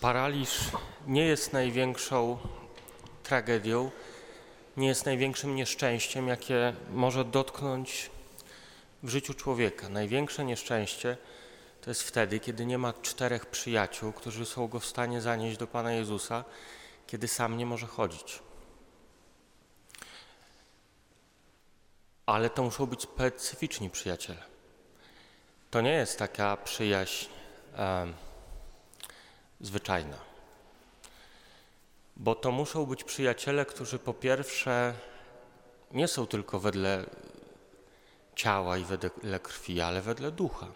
Paraliż nie jest największą tragedią, nie jest największym nieszczęściem, jakie może dotknąć w życiu człowieka. Największe nieszczęście to jest wtedy, kiedy nie ma czterech przyjaciół, którzy są go w stanie zanieść do Pana Jezusa, kiedy sam nie może chodzić. Ale to muszą być specyficzni przyjaciele. To nie jest taka przyjaźń um, zwyczajna. Bo to muszą być przyjaciele, którzy po pierwsze nie są tylko wedle ciała i wedle krwi, ale wedle ducha.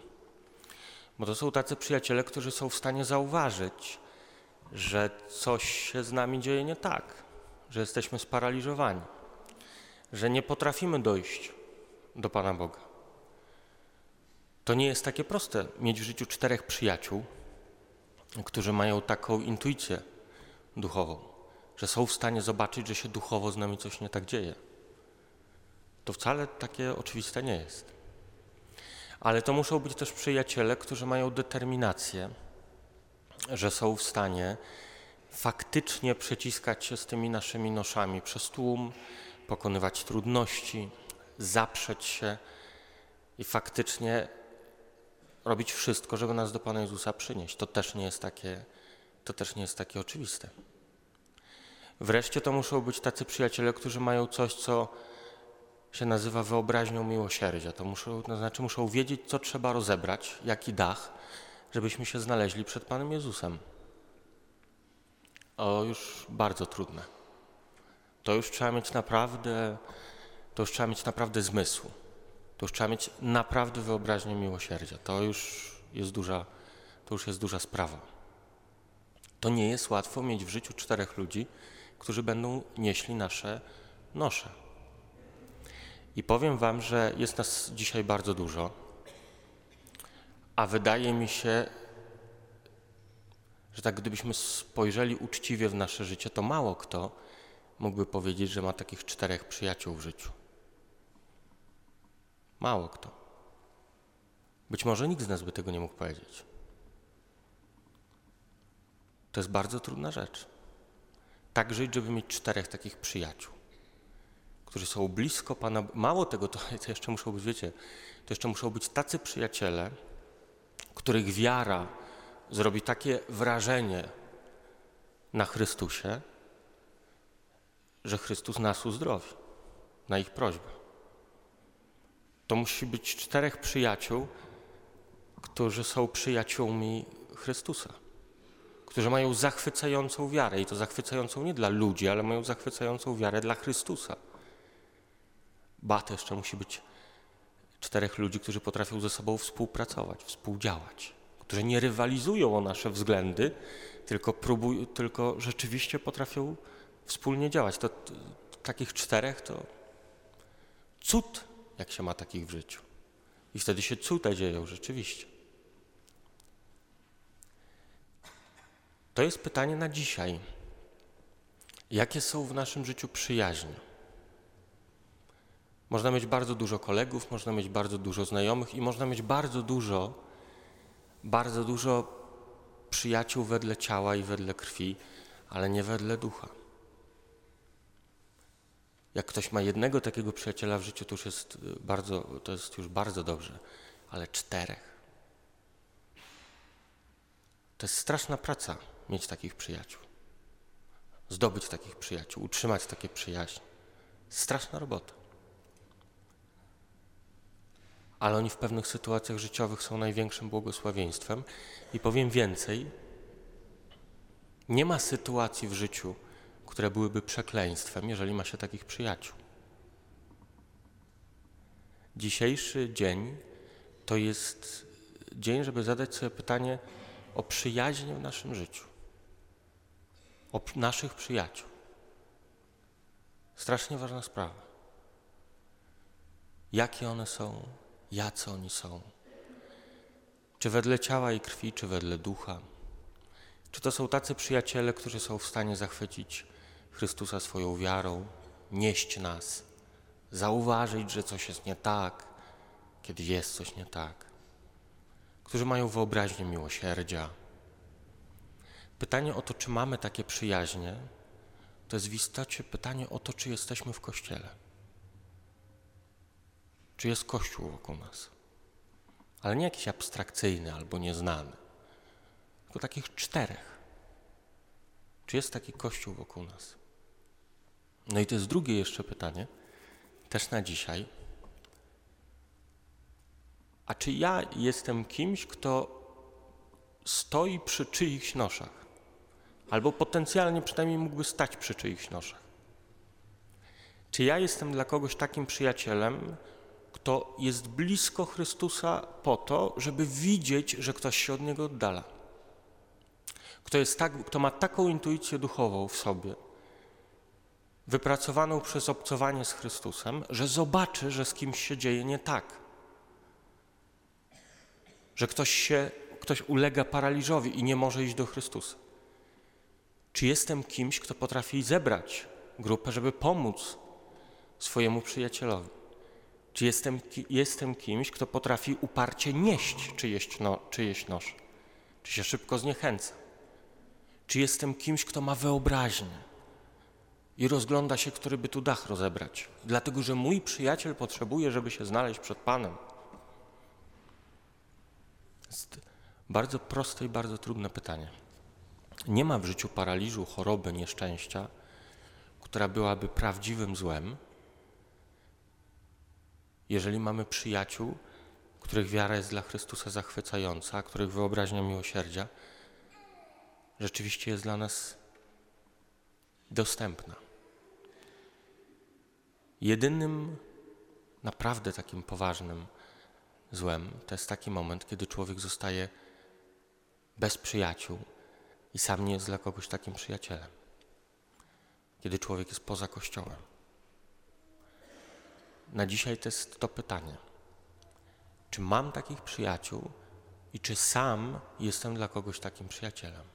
Bo to są tacy przyjaciele, którzy są w stanie zauważyć, że coś się z nami dzieje nie tak, że jesteśmy sparaliżowani, że nie potrafimy dojść do Pana Boga. To nie jest takie proste mieć w życiu czterech przyjaciół, którzy mają taką intuicję duchową, że są w stanie zobaczyć, że się duchowo z nami coś nie tak dzieje. To wcale takie oczywiste nie jest. Ale to muszą być też przyjaciele, którzy mają determinację, że są w stanie faktycznie przeciskać się z tymi naszymi noszami przez tłum, pokonywać trudności, zaprzeć się i faktycznie robić wszystko, żeby nas do Pana Jezusa przynieść. To też nie jest takie, to też nie jest takie oczywiste. Wreszcie to muszą być tacy przyjaciele, którzy mają coś, co się nazywa wyobraźnią miłosierdzia. To, muszą, to znaczy muszą wiedzieć, co trzeba rozebrać, jaki dach, żebyśmy się znaleźli przed Panem Jezusem. O, już bardzo trudne. To już trzeba mieć naprawdę, to już trzeba mieć naprawdę zmysł. To już trzeba mieć naprawdę wyobraźnię miłosierdzia. To już jest duża, to już jest duża sprawa. To nie jest łatwo mieć w życiu czterech ludzi, którzy będą nieśli nasze nosze. I powiem Wam, że jest nas dzisiaj bardzo dużo, a wydaje mi się, że tak gdybyśmy spojrzeli uczciwie w nasze życie, to mało kto mógłby powiedzieć, że ma takich czterech przyjaciół w życiu. Mało kto. Być może nikt z nas by tego nie mógł powiedzieć. To jest bardzo trudna rzecz. Tak żyć, żeby mieć czterech takich przyjaciół którzy są blisko Pana. Mało tego, to, jeszcze muszą być, wiecie, to jeszcze muszą być tacy przyjaciele, których wiara zrobi takie wrażenie na Chrystusie, że Chrystus nas uzdrowi na ich prośbę. To musi być czterech przyjaciół, którzy są przyjaciółmi Chrystusa, którzy mają zachwycającą wiarę i to zachwycającą nie dla ludzi, ale mają zachwycającą wiarę dla Chrystusa. Ba, to jeszcze musi być czterech ludzi, którzy potrafią ze sobą współpracować, współdziałać, którzy nie rywalizują o nasze względy, tylko, próbują, tylko rzeczywiście potrafią wspólnie działać. To, to, takich czterech to cud, jak się ma takich w życiu. I wtedy się cuda dzieją rzeczywiście. To jest pytanie na dzisiaj. Jakie są w naszym życiu przyjaźnie? Można mieć bardzo dużo kolegów, można mieć bardzo dużo znajomych i można mieć bardzo dużo, bardzo dużo przyjaciół wedle ciała i wedle krwi, ale nie wedle ducha. Jak ktoś ma jednego takiego przyjaciela w życiu, to już jest bardzo, to jest już bardzo dobrze, ale czterech. To jest straszna praca mieć takich przyjaciół. Zdobyć takich przyjaciół, utrzymać takie przyjaźnie. Straszna robota ale oni w pewnych sytuacjach życiowych są największym błogosławieństwem. I powiem więcej, nie ma sytuacji w życiu, które byłyby przekleństwem, jeżeli ma się takich przyjaciół. Dzisiejszy dzień to jest dzień, żeby zadać sobie pytanie o przyjaźń w naszym życiu, o naszych przyjaciół. Strasznie ważna sprawa. Jakie one są, jacy oni są. Czy wedle ciała i krwi, czy wedle ducha. Czy to są tacy przyjaciele, którzy są w stanie zachwycić Chrystusa swoją wiarą, nieść nas, zauważyć, że coś jest nie tak, kiedy jest coś nie tak. Którzy mają wyobraźnię miłosierdzia. Pytanie o to, czy mamy takie przyjaźnie, to jest w istocie pytanie o to, czy jesteśmy w kościele. Czy jest kościół wokół nas. Ale nie jakiś abstrakcyjny albo nieznany, tylko takich czterech. Czy jest taki kościół wokół nas? No i to jest drugie jeszcze pytanie, też na dzisiaj. A czy ja jestem kimś, kto stoi przy czyichś noszach? Albo potencjalnie przynajmniej mógłby stać przy czyichś noszach? Czy ja jestem dla kogoś takim przyjacielem, kto jest blisko Chrystusa po to, żeby widzieć, że ktoś się od Niego oddala? Kto, jest tak, kto ma taką intuicję duchową w sobie, wypracowaną przez obcowanie z Chrystusem, że zobaczy, że z kimś się dzieje nie tak. Że ktoś się, ktoś ulega paraliżowi i nie może iść do Chrystusa. Czy jestem kimś, kto potrafi zebrać grupę, żeby pomóc swojemu przyjacielowi? Czy jestem, jestem kimś, kto potrafi uparcie nieść czyjeś, no, czyjeś nosze? Czy się szybko zniechęca? Czy jestem kimś, kto ma wyobraźnię i rozgląda się, który by tu dach rozebrać? Dlatego, że mój przyjaciel potrzebuje, żeby się znaleźć przed Panem. Jest bardzo proste i bardzo trudne pytanie. Nie ma w życiu paraliżu, choroby, nieszczęścia, która byłaby prawdziwym złem, jeżeli mamy przyjaciół, których wiara jest dla Chrystusa zachwycająca, których wyobraźnia miłosierdzia rzeczywiście jest dla nas dostępna. Jedynym naprawdę takim poważnym złem to jest taki moment, kiedy człowiek zostaje bez przyjaciół i sam nie jest dla kogoś takim przyjacielem. Kiedy człowiek jest poza kościołem. Na dzisiaj to jest to pytanie. Czy mam takich przyjaciół i czy sam jestem dla kogoś takim przyjacielem?